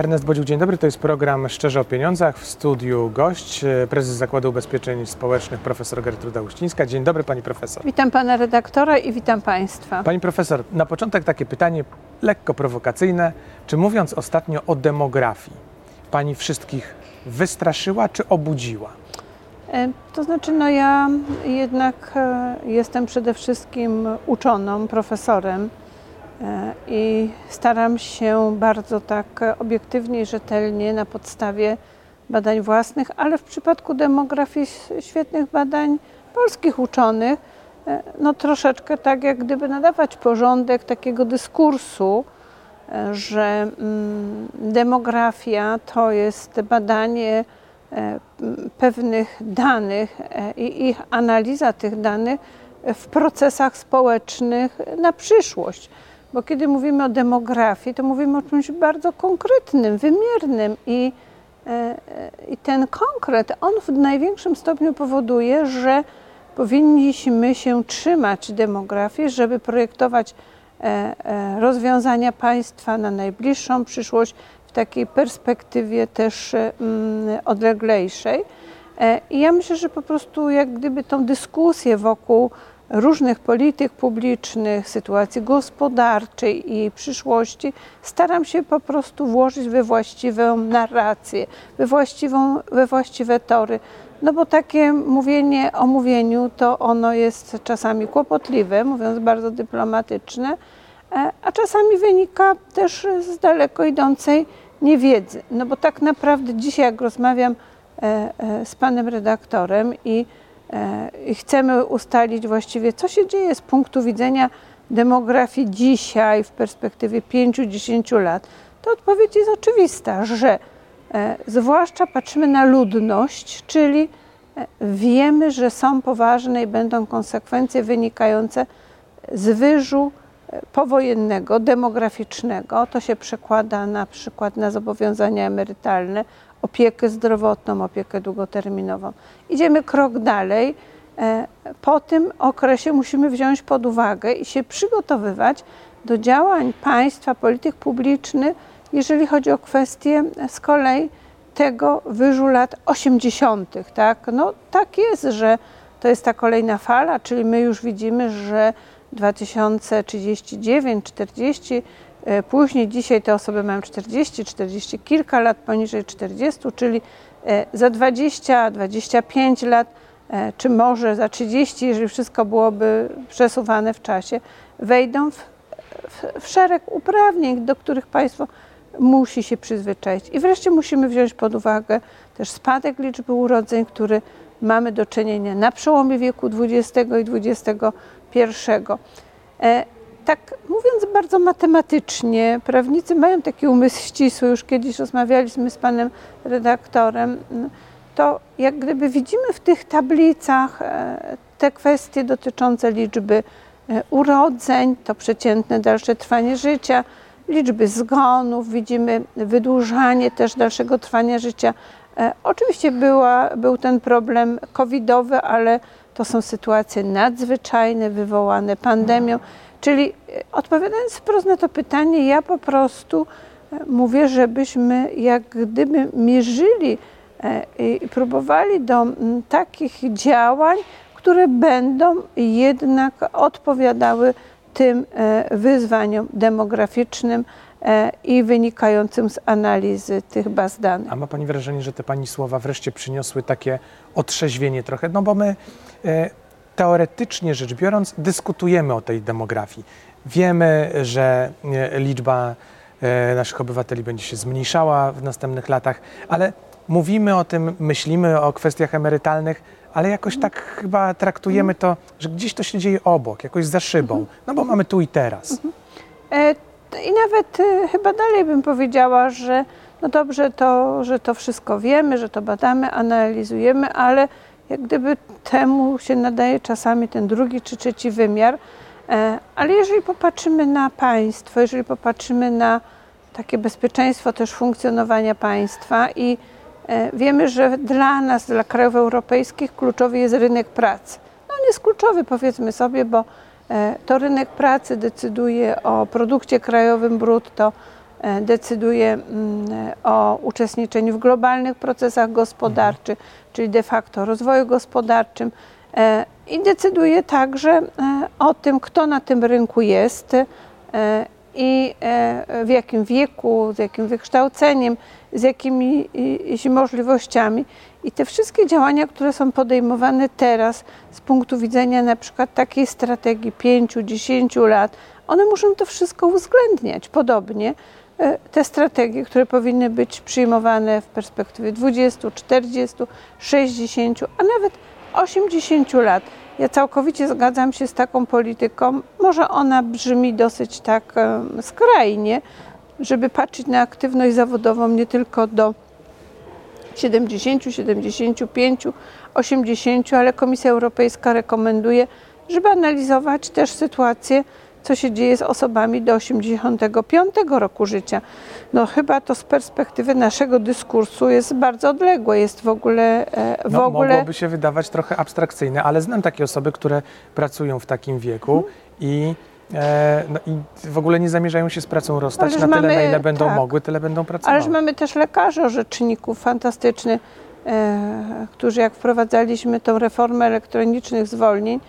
Ernest Bodziuk, dzień dobry. To jest program Szczerze o Pieniądzach. W studiu gość, e, prezes Zakładu Ubezpieczeń Społecznych, profesor Gertruda Uścińska. Dzień dobry, pani profesor. Witam pana redaktora i witam państwa. Pani profesor, na początek takie pytanie lekko prowokacyjne. Czy mówiąc ostatnio o demografii, pani wszystkich wystraszyła czy obudziła? E, To znaczy, no ja jednak e, jestem przede wszystkim uczoną, profesorem i staram się bardzo tak obiektywnie i rzetelnie na podstawie badań własnych, ale w przypadku demografii świetnych badań polskich uczonych, e, no troszeczkę tak jak gdyby nadawać porządek takiego dyskursu, e, że mm, demografia to jest badanie e, pewnych danych i ich analiza tych danych w procesach społecznych na przyszłość. Bo kiedy mówimy o demografii, to mówimy o czymś bardzo konkretnym, wymiernym i, e, e, i ten konkret, on w największym stopniu powoduje, że powinniśmy się trzymać demografii, żeby projektować e, rozwiązania państwa na najbliższą przyszłość w takiej perspektywie też mm, odleglejszej. I ja myślę, że po prostu jak gdyby tą dyskusję wokół różnych polityk publicznych, sytuacji gospodarczej i przyszłości staram się po prostu włożyć we właściwą narrację, we, właściwą, we właściwe tory. No bo takie mówienie o mówieniu to ono jest czasami kłopotliwe, mówiąc bardzo dyplomatyczne, e, a czasami wynika też z daleko idącej niewiedzy. No bo tak naprawdę dzisiaj jak rozmawiam e, e, z panem redaktorem i, i chcemy ustalić właściwie, co się dzieje z punktu widzenia demografii dzisiaj w perspektywie 5-10 lat, to odpowiedź jest oczywista, że e, zwłaszcza patrzymy na ludność, czyli e, wiemy, że są poważne i będą konsekwencje wynikające z wyżu e, powojennego, demograficznego. To się przekłada na przykład na zobowiązania emerytalne, opiekę zdrowotną, opiekę długoterminową. Idziemy krok dalej. E, Po tym okresie musimy wziąć pod uwagę i się przygotowywać do działań państwa, polityk publicznych, jeżeli chodzi o kwestie z kolei tego wyżu lat 80. Tak? No, tak jest, że to jest ta kolejna fala, czyli my już widzimy, że 2039, 40, e, później dzisiaj te osoby mają 40, 40 kilka lat poniżej 40, czyli e, za 20, 25 lat, e, czy może za 30, jeżeli wszystko byłoby przesuwane w czasie, wejdą w, w, w szereg uprawnień, do których państwo musi się przyzwyczaić. I wreszcie musimy wziąć pod uwagę też spadek liczby urodzeń, który mamy do czynienia na przełomie wieku XX i XXI. Tak mówiąc bardzo matematycznie, prawnicy mają taki umysł ścisły, już kiedyś rozmawialiśmy z panem redaktorem, to jak gdyby widzimy w tych tablicach e, te kwestie dotyczące liczby e, urodzeń, to przeciętne dalsze trwanie życia, liczby zgonów, widzimy wydłużanie też dalszego trwania życia. E, Oczywiście była, był ten problem covidowy, ale to są sytuacje nadzwyczajne, wywołane pandemią. Czyli e, odpowiadając wprost na to pytanie, ja po prostu e, mówię, żebyśmy jak gdyby mierzyli e, i próbowali do takich działań, które będą jednak odpowiadały tym wyzwaniom demograficznym i wynikającym z analizy tych baz danych. A ma pani wrażenie, że te pani słowa wreszcie przyniosły takie otrzeźwienie trochę? No bo my teoretycznie rzecz biorąc dyskutujemy o tej demografii. Wiemy, że e, liczba e, naszych obywateli będzie się zmniejszała w następnych latach, ale mówimy o tym, myślimy o kwestiach emerytalnych, ale jakoś tak chyba traktujemy to, że gdzieś to się dzieje obok, jakoś za szybą, no bo mamy tu i teraz. E, t- I nawet e, chyba dalej bym powiedziała, że no dobrze, to, że to wszystko wiemy, że to badamy, analizujemy, ale jak gdyby temu się nadaje czasami ten drugi czy trzeci wymiar. E, Ale jeżeli popatrzymy na państwo, jeżeli popatrzymy na takie bezpieczeństwo też funkcjonowania państwa i e, wiemy, że dla nas, dla krajów europejskich kluczowy jest rynek pracy. No on jest kluczowy powiedzmy sobie, bo e, to rynek pracy decyduje o produkcie krajowym brutto, decyduje mm, o uczestniczeniu w globalnych procesach gospodarczych, czyli de facto rozwoju gospodarczym e, i decyduje także e, o tym, kto na tym rynku jest e, i e, w jakim wieku, z jakim wykształceniem, z jakimi możliwościami. I te wszystkie działania, które są podejmowane teraz z punktu widzenia na przykład takiej strategii 5-10 lat, one muszą to wszystko uwzględniać. Podobnie e, te strategie, które powinny być przyjmowane w perspektywie 20, 40, 60, a nawet 80 lat. Ja całkowicie zgadzam się z taką polityką. Może ona brzmi dosyć tak e, skrajnie, żeby patrzeć na aktywność zawodową nie tylko do 70, 75, 80, ale Komisja Europejska rekomenduje, żeby analizować też sytuację, co się dzieje z osobami do 85 roku życia. No chyba to z perspektywy naszego dyskursu jest bardzo odległe, jest w ogóle e, w No, ogóle Mogłoby się wydawać trochę abstrakcyjne, ale znam takie osoby, które pracują w takim wieku Mhm. i, e, no, i w ogóle nie zamierzają się z pracą rozstać Ależ na tyle, mamy- na ile będą tak. mogły, tyle będą pracowały. Ależ mamy też lekarzy orzeczników fantastycznych, e, którzy jak wprowadzaliśmy tą reformę elektronicznych zwolnień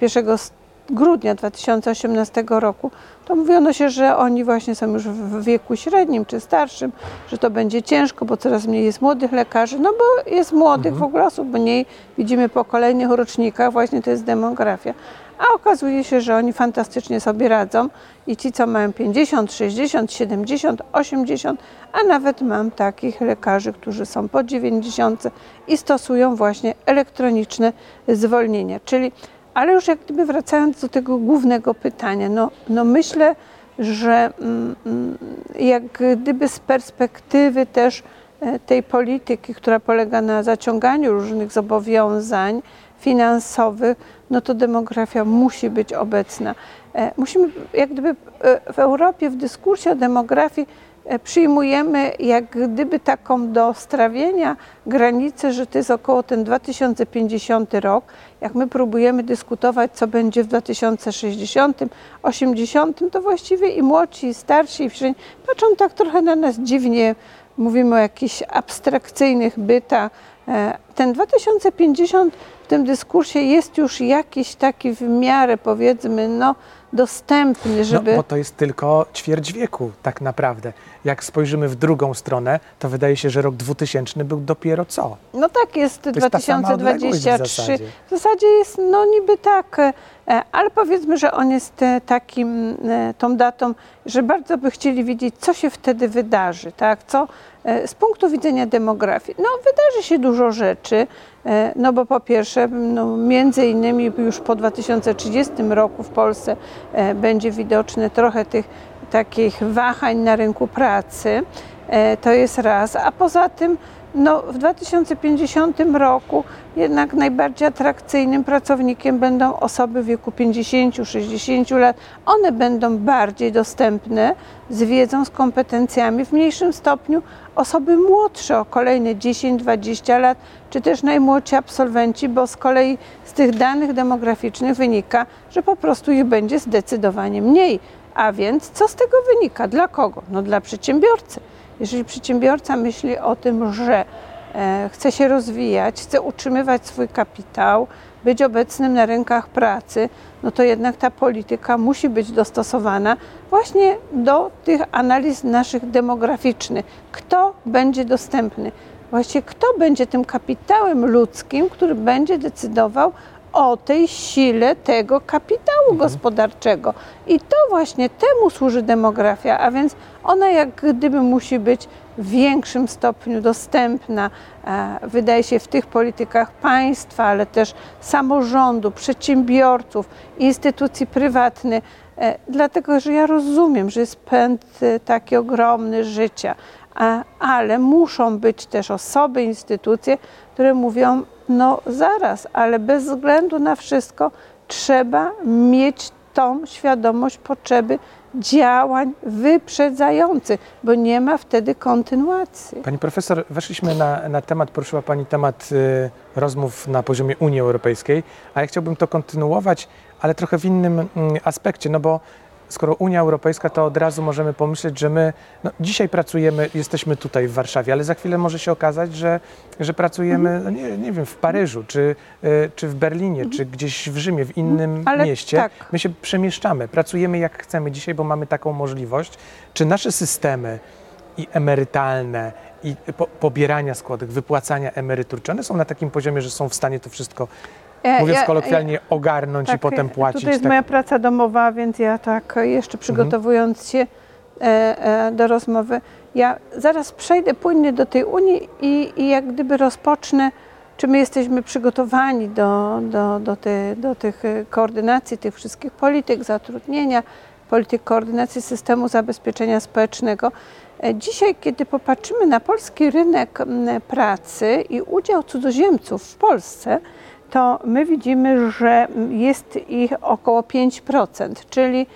1 s- grudnia 2018 roku, to mówiono się, że oni właśnie są już w wieku średnim czy starszym, że to będzie ciężko, bo coraz mniej jest młodych lekarzy, no bo jest młodych w ogóle osób mniej, widzimy po kolejnych rocznikach, właśnie to jest demografia. A okazuje się, że oni fantastycznie sobie radzą i ci, co mają 50, 60, 70, 80, a nawet mam takich lekarzy, którzy są po 90 i stosują właśnie elektroniczne zwolnienia. Czyli, ale już jak gdyby wracając do tego głównego pytania, no, no myślę, że mm, jak gdyby z perspektywy też e, tej polityki, która polega na zaciąganiu różnych zobowiązań finansowych, no to demografia musi być obecna. E, Musimy, jak gdyby e, w Europie w dyskursie o demografii przyjmujemy jak gdyby taką do strawienia granicę, że to jest około ten 2050 rok. Jak my próbujemy dyskutować, co będzie w 2060, 80, to właściwie i młodsi, i starsi, i wszędzie patrzą tak trochę na nas dziwnie. Mówimy o jakichś abstrakcyjnych bytach. E, Ten 2050 w tym dyskursie jest już jakiś taki w miarę, powiedzmy, no, dostępny, żeby... No, bo to jest tylko ćwierć wieku tak naprawdę. Jak spojrzymy w drugą stronę, to wydaje się, że rok 2000 był dopiero co? No tak jest, jest ta sama odległość w 2023. zasadzie. W zasadzie jest no niby tak, e, ale powiedzmy, że on jest e, takim, e, tą datą, że bardzo by chcieli wiedzieć, co się wtedy wydarzy, tak? Co z punktu widzenia demografii. No wydarzy się dużo rzeczy, e, no bo po pierwsze, no, między innymi już po 2030 roku w Polsce e, będzie widoczne trochę tych takich wahań na rynku pracy. E, To jest raz. A poza tym, no, w 2050 roku jednak najbardziej atrakcyjnym pracownikiem będą osoby w wieku 50-60 lat. One będą bardziej dostępne z wiedzą, z kompetencjami, w mniejszym stopniu osoby młodsze o kolejne 10-20 lat, czy też najmłodsi absolwenci, bo z kolei z tych danych demograficznych wynika, że po prostu ich będzie zdecydowanie mniej. A więc co z tego wynika? Dla kogo? No dla przedsiębiorcy. Jeżeli przedsiębiorca myśli o tym, że e, chce się rozwijać, chce utrzymywać swój kapitał, być obecnym na rynkach pracy, no to jednak ta polityka musi być dostosowana właśnie do tych analiz naszych demograficznych. Kto będzie dostępny? Właściwie kto będzie tym kapitałem ludzkim, który będzie decydował o tej sile tego kapitału gospodarczego. I to właśnie temu służy demografia, a więc ona jak gdyby musi być w większym stopniu dostępna, e, wydaje się, w tych politykach państwa, ale też samorządu, przedsiębiorców, instytucji prywatnych. E, Dlatego, że ja rozumiem, że jest pęd e, taki ogromny życia, ale muszą być też osoby, instytucje, które mówią, no zaraz, ale bez względu na wszystko trzeba mieć tą świadomość potrzeby działań wyprzedzających, bo nie ma wtedy kontynuacji. Pani profesor, weszliśmy na, na temat, poruszyła Pani temat y, rozmów na poziomie Unii Europejskiej, a ja chciałbym to kontynuować, ale trochę w innym mm, aspekcie, no bo skoro Unia Europejska, to od razu możemy pomyśleć, że my no, dzisiaj pracujemy, jesteśmy tutaj w Warszawie, ale za chwilę może się okazać, że, że pracujemy, Mhm. no nie, nie wiem, w Paryżu, czy, y, czy w Berlinie, czy gdzieś w Rzymie, w innym Mhm. Ale mieście. tak. My się przemieszczamy, pracujemy jak chcemy dzisiaj, bo mamy taką możliwość. Czy nasze systemy i emerytalne, i po, pobierania składek, wypłacania emerytur, czy one są na takim poziomie, że są w stanie to wszystko, mówiąc ja- kolokwialnie, ogarnąć i tak, potem płacić? Tutaj jest tak? moja praca domowa, więc ja tak jeszcze przygotowując się e, e, do rozmowy, ja zaraz przejdę płynnie do tej Unii i, i jak gdyby rozpocznę, czy my jesteśmy przygotowani do, do, do, te, do tych e, koordynacji tych wszystkich polityk zatrudnienia, polityk koordynacji systemu zabezpieczenia społecznego. E, Dzisiaj, kiedy popatrzymy na polski rynek pracy i udział cudzoziemców w Polsce, to my widzimy, że jest ich około 5%, czyli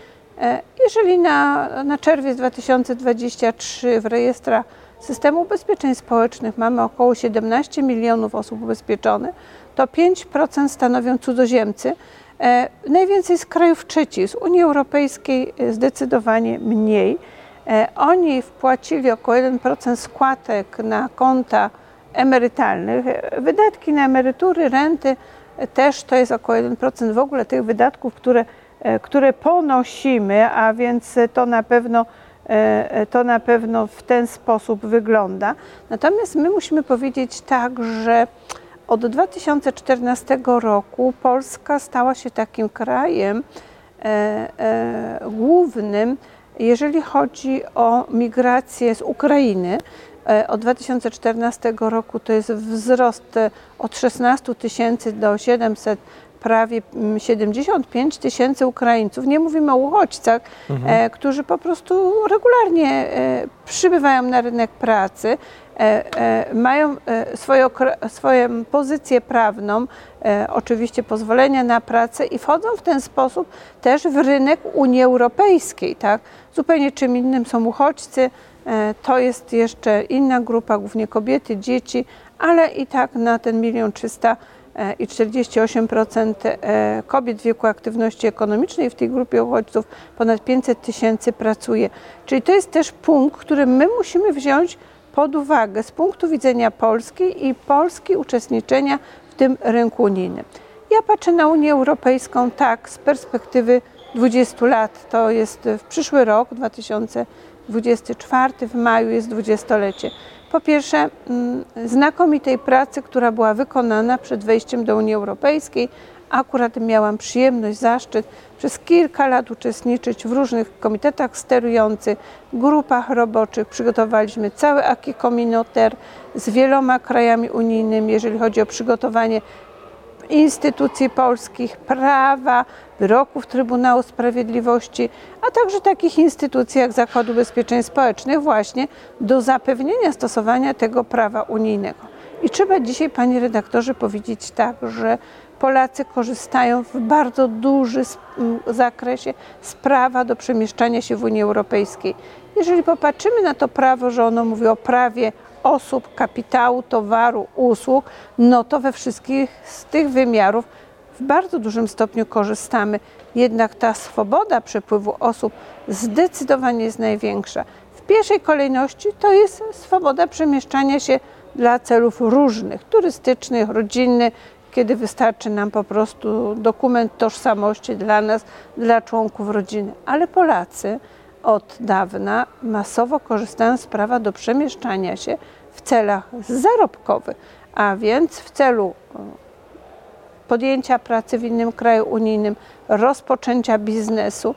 e, jeżeli na, na czerwiec 2023 w rejestrach systemu ubezpieczeń społecznych mamy około 17 milionów osób ubezpieczonych, to 5% stanowią cudzoziemcy. E, Najwięcej z krajów trzecich, z Unii Europejskiej zdecydowanie mniej. E, Oni wpłacili około 1% składek na konta emerytalnych. Wydatki na emerytury, renty też to jest około 1% w ogóle tych wydatków, które, e, które ponosimy, a więc to na pewno e, to na pewno w ten sposób wygląda. Natomiast my musimy powiedzieć tak, że od 2014 roku Polska stała się takim krajem e, głównym, jeżeli chodzi o migrację z Ukrainy. E, Od 2014 roku to jest wzrost e, od 16 tysięcy do 700 prawie mm, 75 tysięcy Ukraińców. Nie mówimy o uchodźcach, e, którzy po prostu regularnie przybywają na rynek pracy, mają swoje, swoją pozycję prawną, oczywiście pozwolenia na pracę i wchodzą w ten sposób też w rynek Unii Europejskiej. Tak? Zupełnie czym innym są uchodźcy. E, To jest jeszcze inna grupa, głównie kobiety, dzieci, ale i tak na ten milion trzysta e, i 48% e, kobiet w wieku aktywności ekonomicznej w tej grupie uchodźców ponad 500 tysięcy pracuje. Czyli to jest też punkt, który my musimy wziąć pod uwagę z punktu widzenia Polski i Polski uczestniczenia w tym rynku unijnym. Ja patrzę na Unię Europejską tak z perspektywy 20 lat. To jest w przyszły rok, 2024, w maju jest dwudziestolecie. Po pierwsze, mm, znakomitej pracy, która była wykonana przed wejściem do Unii Europejskiej. Akurat miałam przyjemność, zaszczyt przez kilka lat uczestniczyć w różnych komitetach sterujących, grupach roboczych. Przygotowaliśmy cały communautaire z wieloma krajami unijnymi, jeżeli chodzi o przygotowanie instytucji polskich, prawa, wyroków Trybunału Sprawiedliwości, a także takich instytucji jak Zakład Ubezpieczeń Społecznych właśnie do zapewnienia stosowania tego prawa unijnego. I trzeba dzisiaj, panie redaktorze, powiedzieć tak, że Polacy korzystają w bardzo dużym zakresie z prawa do przemieszczania się w Unii Europejskiej. Jeżeli popatrzymy na to prawo, że ono mówi o prawie osób, kapitału, towaru, usług, no to we wszystkich z tych wymiarów w bardzo dużym stopniu korzystamy. Jednak ta swoboda przepływu osób zdecydowanie jest największa. W pierwszej kolejności to jest swoboda przemieszczania się dla celów różnych, turystycznych, rodzinnych, kiedy wystarczy nam po prostu dokument tożsamości dla nas, dla członków rodziny. Ale Polacy od dawna masowo korzystają z prawa do przemieszczania się w celach zarobkowych, a więc w celu e, podjęcia pracy w innym kraju unijnym, rozpoczęcia biznesu.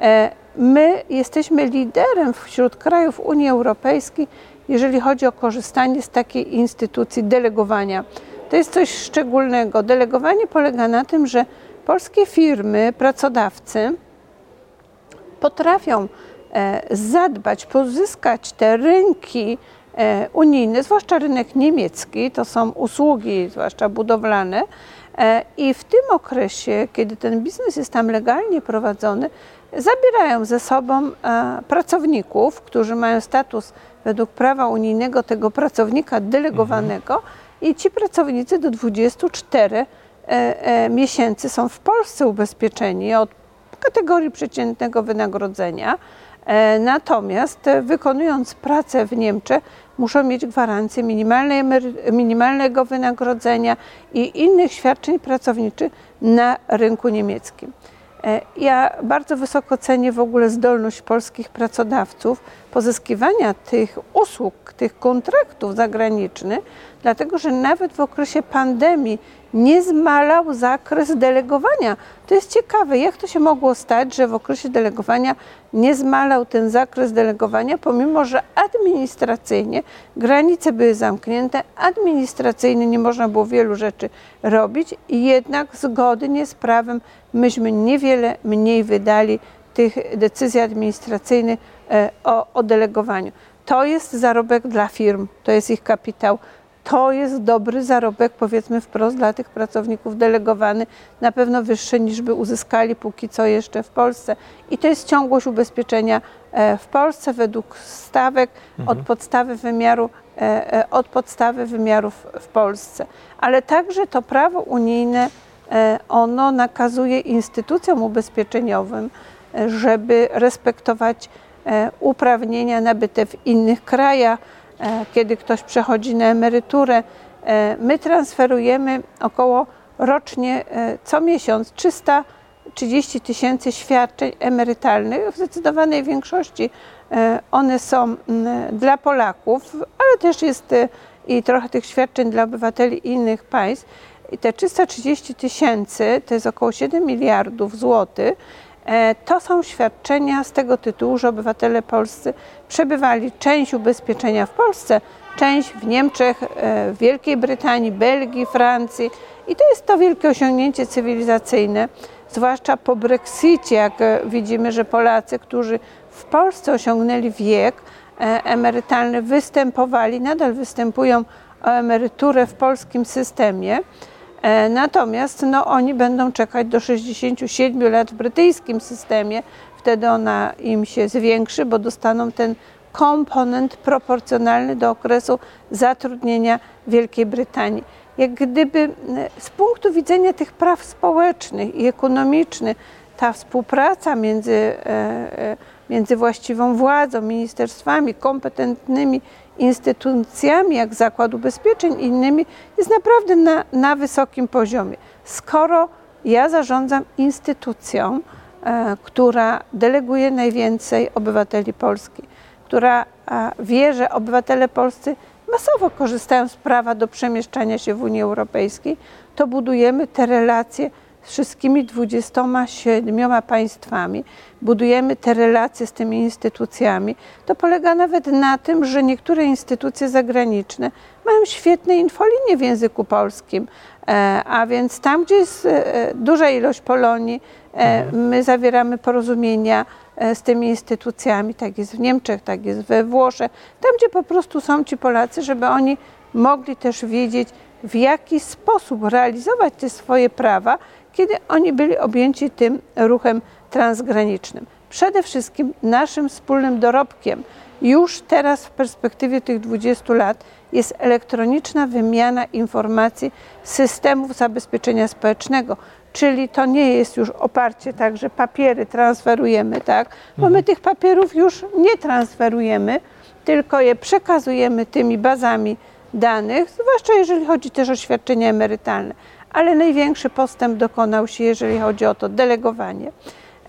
E, My jesteśmy liderem wśród krajów Unii Europejskiej, jeżeli chodzi o korzystanie z takiej instytucji delegowania. To jest coś szczególnego. Delegowanie polega na tym, że polskie firmy, pracodawcy potrafią e, zadbać, pozyskać te rynki e, unijne, zwłaszcza rynek niemiecki, to są usługi, zwłaszcza budowlane. E, I w tym okresie, kiedy ten biznes jest tam legalnie prowadzony, zabierają ze sobą e, pracowników, którzy mają status według prawa unijnego tego pracownika delegowanego i ci pracownicy do 24 e, e, miesięcy są w Polsce ubezpieczeni od kategorii przeciętnego wynagrodzenia. Natomiast wykonując pracę w Niemczech, muszą mieć gwarancję minimalnego wynagrodzenia i innych świadczeń pracowniczych na rynku niemieckim. E, Ja bardzo wysoko cenię w ogóle zdolność polskich pracodawców pozyskiwania tych usług, tych kontraktów zagranicznych, dlatego że nawet w okresie pandemii nie zmalał zakres delegowania. To jest ciekawe, jak to się mogło stać, że w okresie delegowania nie zmalał ten zakres delegowania, pomimo że administracyjnie granice były zamknięte, administracyjnie nie można było wielu rzeczy robić i jednak zgodnie z prawem myśmy niewiele mniej wydali tych decyzji administracyjnych e, o, o delegowaniu. To jest zarobek dla firm, to jest ich kapitał. To jest dobry zarobek, powiedzmy wprost, dla tych pracowników delegowanych, na pewno wyższy niż by uzyskali póki co jeszcze w Polsce. I to jest ciągłość ubezpieczenia e, w Polsce według stawek od podstawy wymiaru, e, e, od podstawy wymiarów w Polsce. Ale także to prawo unijne, ono nakazuje instytucjom ubezpieczeniowym, żeby respektować uprawnienia nabyte w innych krajach, kiedy ktoś przechodzi na emeryturę. E, My transferujemy około rocznie, e, co miesiąc 330 tysięcy świadczeń emerytalnych. W zdecydowanej większości e, one są dla Polaków, ale też jest e, i trochę tych świadczeń dla obywateli innych państw. I te 330 tysięcy to jest około 7 miliardów złotych. E, To są świadczenia z tego tytułu, że obywatele polscy przebywali część ubezpieczenia w Polsce, część w Niemczech, e, w Wielkiej Brytanii, Belgii, Francji. I to jest to wielkie osiągnięcie cywilizacyjne, zwłaszcza po Brexicie, jak e, widzimy, że Polacy, którzy w Polsce osiągnęli wiek emerytalny, występowali, nadal występują o emeryturę w polskim systemie. E, Natomiast no, oni będą czekać do 67 lat w brytyjskim systemie. Wtedy ona im się zwiększy, bo dostaną ten komponent proporcjonalny do okresu zatrudnienia Wielkiej Brytanii. Jak gdyby z punktu widzenia tych praw społecznych i ekonomicznych, ta współpraca między, e, e, między właściwą władzą, ministerstwami, kompetentnymi instytucjami, jak Zakład Ubezpieczeń i innymi, jest naprawdę na, na wysokim poziomie. Skoro ja zarządzam instytucją, e, która deleguje najwięcej obywateli Polski, która a, wie, że obywatele polscy masowo korzystają z prawa do przemieszczania się w Unii Europejskiej, to budujemy te relacje z wszystkimi 27 państwami, budujemy te relacje z tymi instytucjami. To polega nawet na tym, że niektóre instytucje zagraniczne mają świetne infolinie w języku polskim, e, a więc tam, gdzie jest e, duża ilość Polonii, e, my zawieramy porozumienia z tymi instytucjami, tak jest w Niemczech, tak jest we Włoszech, tam gdzie po prostu są ci Polacy, żeby oni mogli też wiedzieć, w jaki sposób realizować te swoje prawa, kiedy oni byli objęci tym ruchem transgranicznym. Przede wszystkim naszym wspólnym dorobkiem już teraz w perspektywie tych 20 lat jest elektroniczna wymiana informacji systemów zabezpieczenia społecznego, czyli to nie jest już oparcie tak, że papiery transferujemy, tak, bo my tych papierów już nie transferujemy, tylko je przekazujemy tymi bazami danych, zwłaszcza jeżeli chodzi też o świadczenia emerytalne. Ale największy postęp dokonał się, jeżeli chodzi o to delegowanie.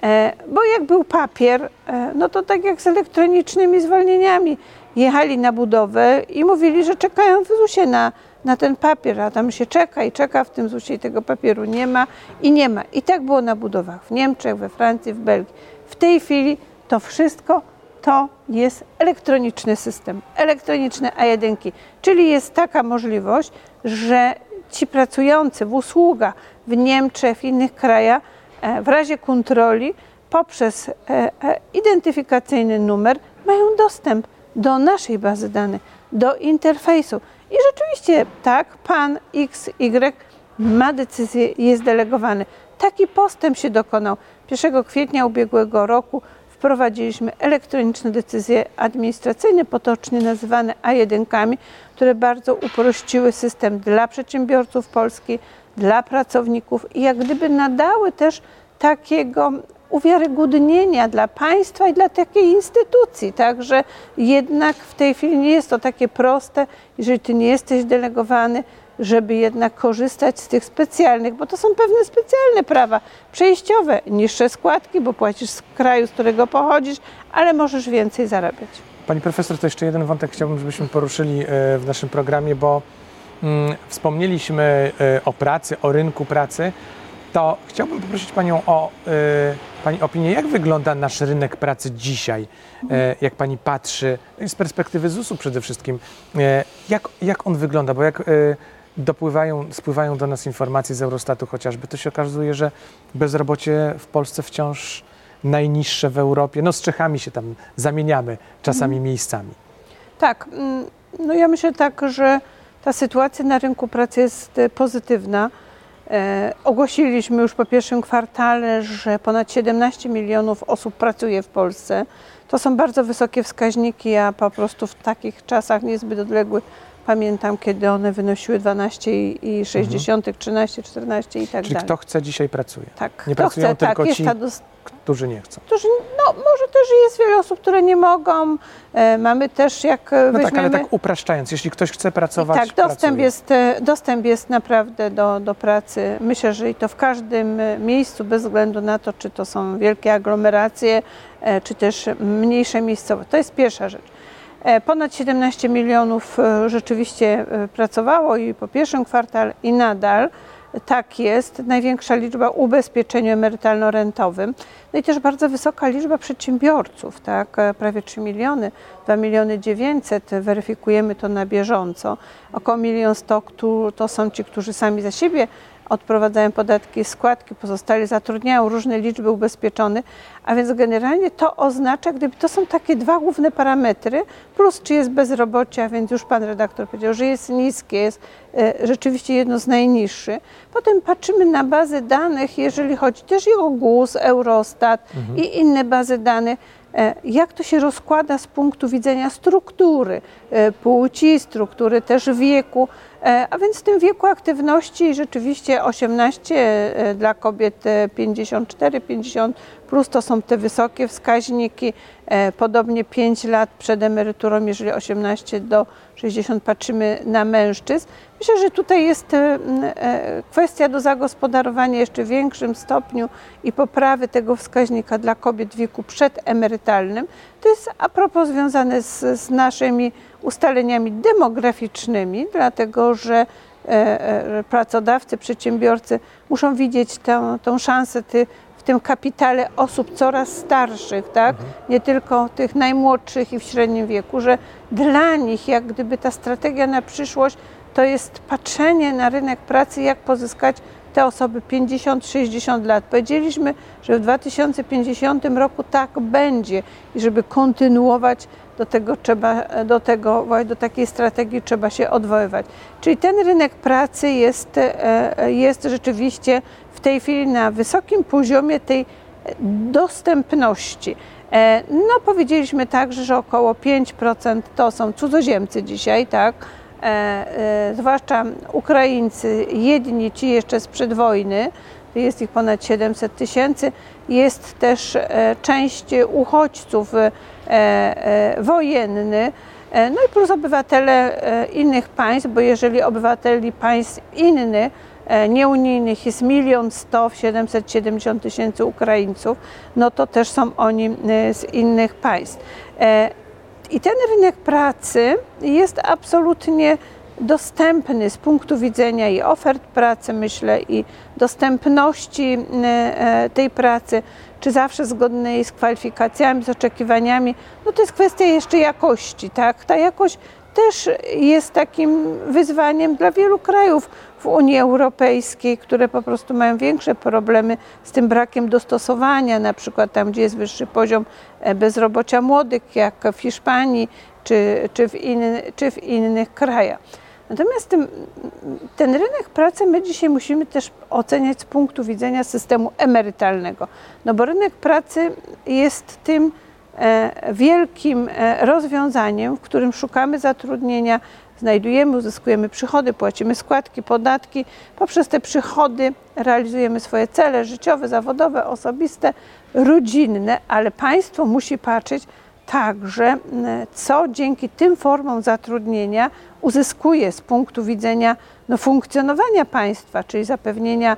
E, Bo jak był papier, e, no to tak jak z elektronicznymi zwolnieniami, jechali na budowę i mówili, że czekają w ZUS-ie na, na ten papier, a tam się czeka i czeka w tym ZUS-ie i tego papieru nie ma i nie ma. I tak było na budowach w Niemczech, we Francji, w Belgii. W tej chwili to wszystko to jest elektroniczny system, elektroniczne A1, czyli jest taka możliwość, że ci pracujący w usługach w Niemczech, w innych krajach, e, w razie kontroli poprzez e, e, identyfikacyjny numer mają dostęp do naszej bazy danych, do interfejsu. I rzeczywiście tak, pan XY ma decyzję, jest delegowany. Taki postęp się dokonał. 1 kwietnia ubiegłego roku wprowadziliśmy elektroniczne decyzje administracyjne, potocznie nazywane A1, które bardzo uprościły system dla przedsiębiorców Polski, dla pracowników i jak gdyby nadały też takiego uwiarygodnienia dla państwa i dla takiej instytucji. Także jednak w tej chwili nie jest to takie proste, jeżeli ty nie jesteś delegowany, żeby jednak korzystać z tych specjalnych, bo to są pewne specjalne prawa przejściowe, niższe składki, bo płacisz z kraju, z którego pochodzisz, ale możesz więcej zarabiać. Pani profesor, to jeszcze jeden wątek chciałbym, żebyśmy poruszyli e, w naszym programie, bo mm, wspomnieliśmy e, o pracy, o rynku pracy. To chciałbym poprosić Panią o e, Pani opinię, jak wygląda nasz rynek pracy dzisiaj, jak Pani patrzy z perspektywy ZUS-u przede wszystkim, jak, jak on wygląda, bo jak dopływają, spływają do nas informacje z Eurostatu chociażby, to się okazuje, że bezrobocie w Polsce wciąż najniższe w Europie. No z Czechami się tam zamieniamy czasami miejscami. Tak, mm, no ja myślę tak, że ta sytuacja na rynku pracy jest e, pozytywna. E, ogłosiliśmy już po pierwszym kwartale, że ponad 17 milionów osób pracuje w Polsce. To są bardzo wysokie wskaźniki. Ja po prostu w takich czasach niezbyt odległych pamiętam, kiedy one wynosiły 12,6, 13, 14 i tak Czyli dalej. kto chce, dzisiaj pracuje. tak, nie kto pracują chce, tylko tak, ci- Którzy nie chcą. którzy, no może też jest wiele osób, które nie mogą. E, mamy też, jak e, No weźmiemy... tak, ale tak upraszczając, jeśli ktoś chce pracować, tak, dostęp pracuje. jest, e, dostęp jest naprawdę do, do pracy. Myślę, że i to w każdym e, miejscu, bez względu na to, czy to są wielkie aglomeracje, e, czy też mniejsze miejscowości. To jest pierwsza rzecz. E, Ponad 17 milionów e, rzeczywiście e, pracowało i po pierwszym kwartale i nadal tak jest. Największa liczba ubezpieczeniu emerytalno-rentowym. No i też bardzo wysoka liczba przedsiębiorców, tak? Prawie 3 miliony, 2 miliony 900, weryfikujemy to na bieżąco. Około 1 100 któ- to są ci, którzy sami za siebie odprowadzają podatki i składki, pozostali zatrudniają różne liczby ubezpieczonych, a więc generalnie to oznacza, gdyby to są takie dwa główne parametry, plus czy jest bezrobocie, a więc już pan redaktor powiedział, że jest niskie, jest e, rzeczywiście jedno z najniższych. Potem patrzymy na bazy danych, jeżeli chodzi też i o GUS, Eurostat i inne bazy danych, e, jak to się rozkłada z punktu widzenia struktury e, płci, struktury też wieku, a więc w tym wieku aktywności rzeczywiście 18 e, dla kobiet e, 54, 50 plus to są te wysokie wskaźniki, e, podobnie 5 lat przed emeryturą, jeżeli 18 do 60 patrzymy na mężczyzn. Myślę, że tutaj jest e, e, kwestia do zagospodarowania jeszcze w większym stopniu i poprawy tego wskaźnika dla kobiet w wieku przedemerytalnym. To jest a propos związane z, z naszymi ustaleniami demograficznymi, dlatego że e, e, pracodawcy, przedsiębiorcy muszą widzieć tę, tą szansę ty, w tym kapitale osób coraz starszych, tak? nie tylko tych najmłodszych i w średnim wieku, że dla nich jak gdyby ta strategia na przyszłość to jest patrzenie na rynek pracy, jak pozyskać te osoby 50-60 lat. Powiedzieliśmy, że w 2050 roku tak będzie i żeby kontynuować do tego trzeba, do tego, do takiej strategii trzeba się odwoływać. Czyli ten rynek pracy jest, e, jest rzeczywiście w tej chwili na wysokim poziomie tej dostępności. E, No powiedzieliśmy także, że około 5% to są cudzoziemcy dzisiaj, tak? E, e, zwłaszcza Ukraińcy, jedni ci jeszcze sprzed wojny, jest ich ponad 700 tysięcy. Jest też e, część uchodźców wojenny, e, no i plus obywatele innych państw, bo jeżeli obywateli państw innych, nieunijnych jest milion sto, 770 tysięcy Ukraińców, no to też są oni z innych państw. I ten rynek pracy jest absolutnie dostępny z punktu widzenia i ofert pracy, myślę, i dostępności e, e, tej pracy, czy zawsze zgodnej z kwalifikacjami, z oczekiwaniami, no to jest kwestia jeszcze jakości, tak? Ta jakość też jest takim wyzwaniem dla wielu krajów w Unii Europejskiej, które po prostu mają większe problemy z tym brakiem dostosowania, na przykład tam, gdzie jest wyższy poziom e, bezrobocia młodych, jak w Hiszpanii czy, czy, w, czy w innych krajach. Natomiast tym, ten rynek pracy my dzisiaj musimy też oceniać z punktu widzenia systemu emerytalnego. No bo rynek pracy jest tym wielkim e, rozwiązaniem, w którym szukamy zatrudnienia, znajdujemy, uzyskujemy przychody, płacimy składki, podatki. Poprzez te przychody realizujemy swoje cele życiowe, zawodowe, osobiste, rodzinne, ale państwo musi patrzeć także, co dzięki tym formom zatrudnienia uzyskuje z punktu widzenia no, funkcjonowania państwa, czyli zapewnienia e,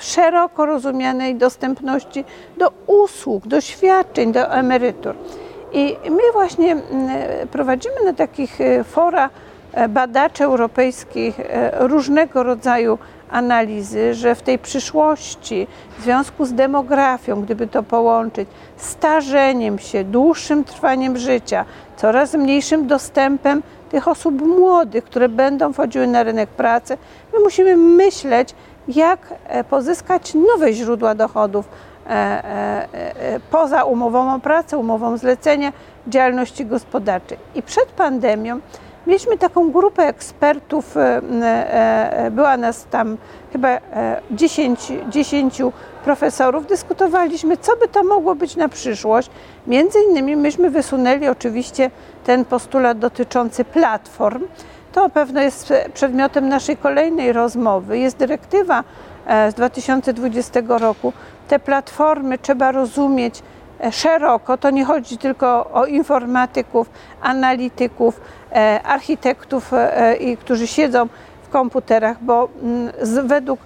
szeroko rozumianej dostępności do usług, do świadczeń, do emerytur. I my właśnie mm, prowadzimy na takich e, fora e, badaczy europejskich e, różnego rodzaju analizy, że w tej przyszłości, w związku z demografią, gdyby to połączyć, starzeniem się, dłuższym trwaniem życia, coraz mniejszym dostępem tych osób młodych, które będą wchodziły na rynek pracy, my musimy myśleć, jak e, pozyskać nowe źródła dochodów e, e, poza umową o pracę, umową zlecenia działalności gospodarczej. I przed pandemią mieliśmy taką grupę ekspertów, była nas tam chyba e, 10, 10 profesorów, dyskutowaliśmy, co by to mogło być na przyszłość. Między innymi myśmy wysunęli oczywiście ten postulat dotyczący platform. To pewno jest przedmiotem naszej kolejnej rozmowy. Jest dyrektywa e, z 2020 roku. Te platformy trzeba rozumieć e, szeroko. To nie chodzi tylko o informatyków, analityków, e, architektów, i którzy siedzą w komputerach, bo mm, według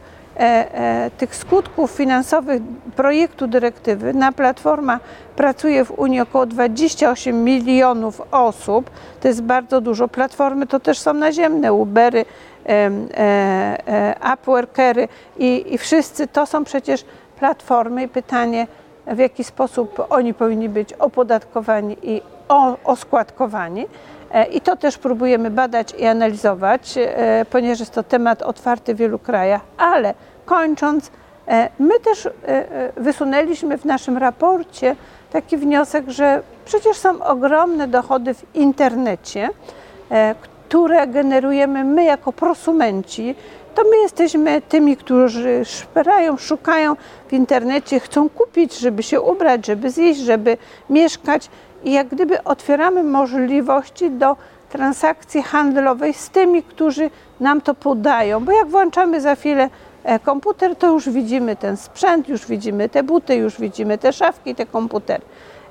tych skutków finansowych projektu dyrektywy na platformach pracuje w Unii około 28 milionów osób. To jest bardzo dużo. Platformy to też są naziemne, Ubery, e, e, Upworkery i, i wszyscy to są przecież platformy i pytanie, w jaki sposób oni powinni być opodatkowani i oskładkowani. E, I to też próbujemy badać i analizować, e, ponieważ jest to temat otwarty w wielu krajach, ale kończąc, e, my też e, e, wysunęliśmy w naszym raporcie taki wniosek, że przecież są ogromne dochody w internecie, które generujemy my jako prosumenci. To my jesteśmy tymi, którzy szperają, szukają w internecie, chcą kupić, żeby się ubrać, żeby zjeść, żeby mieszkać. I jak gdyby otwieramy możliwości do transakcji handlowej z tymi, którzy nam to podają. Bo jak włączamy za chwilę komputer, to już widzimy ten sprzęt, już widzimy te buty, już widzimy te szafki, te komputery.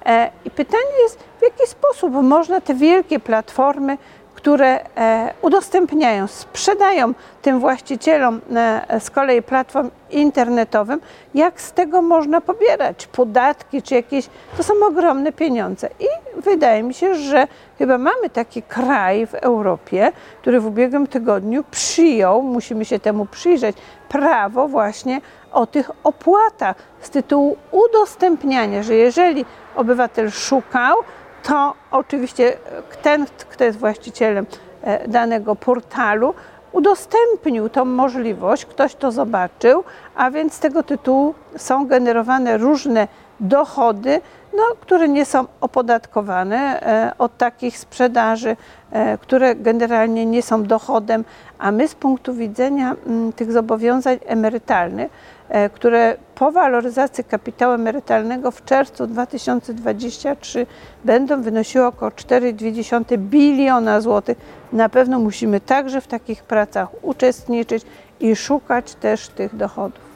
E, I pytanie jest, w jaki sposób można te wielkie platformy, które e, udostępniają, sprzedają tym właścicielom e, z kolei platform internetowym, jak z tego można pobierać podatki czy jakieś, to są ogromne pieniądze. I wydaje mi się, że chyba mamy taki kraj w Europie, który w ubiegłym tygodniu przyjął, musimy się temu przyjrzeć, prawo właśnie o tych opłatach z tytułu udostępniania, że jeżeli obywatel szukał, to oczywiście ten, kto jest właścicielem e, danego portalu, udostępnił tą możliwość, ktoś to zobaczył, a więc z tego tytułu są generowane różne dochody, no, które nie są opodatkowane e, od takich sprzedaży, e, które generalnie nie są dochodem, a my z punktu widzenia mm, tych zobowiązań emerytalnych, e, które po waloryzacji kapitału emerytalnego w czerwcu 2023 będą wynosiły około 4,2 biliona złotych, na pewno musimy także w takich pracach uczestniczyć i szukać też tych dochodów.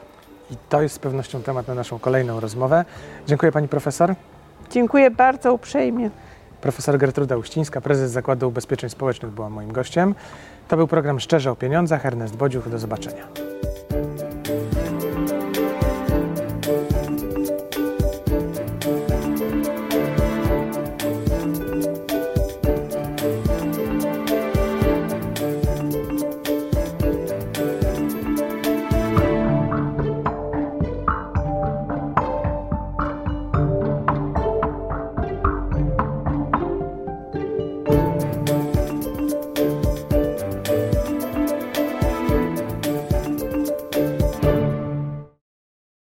I to jest z pewnością temat na naszą kolejną rozmowę. Dziękuję pani profesor. Dziękuję bardzo uprzejmie. Profesor Gertruda Uścińska, prezes Zakładu Ubezpieczeń Społecznych była moim gościem. To był program Szczerze o Pieniądzach. Ernest Bodziuch, do zobaczenia.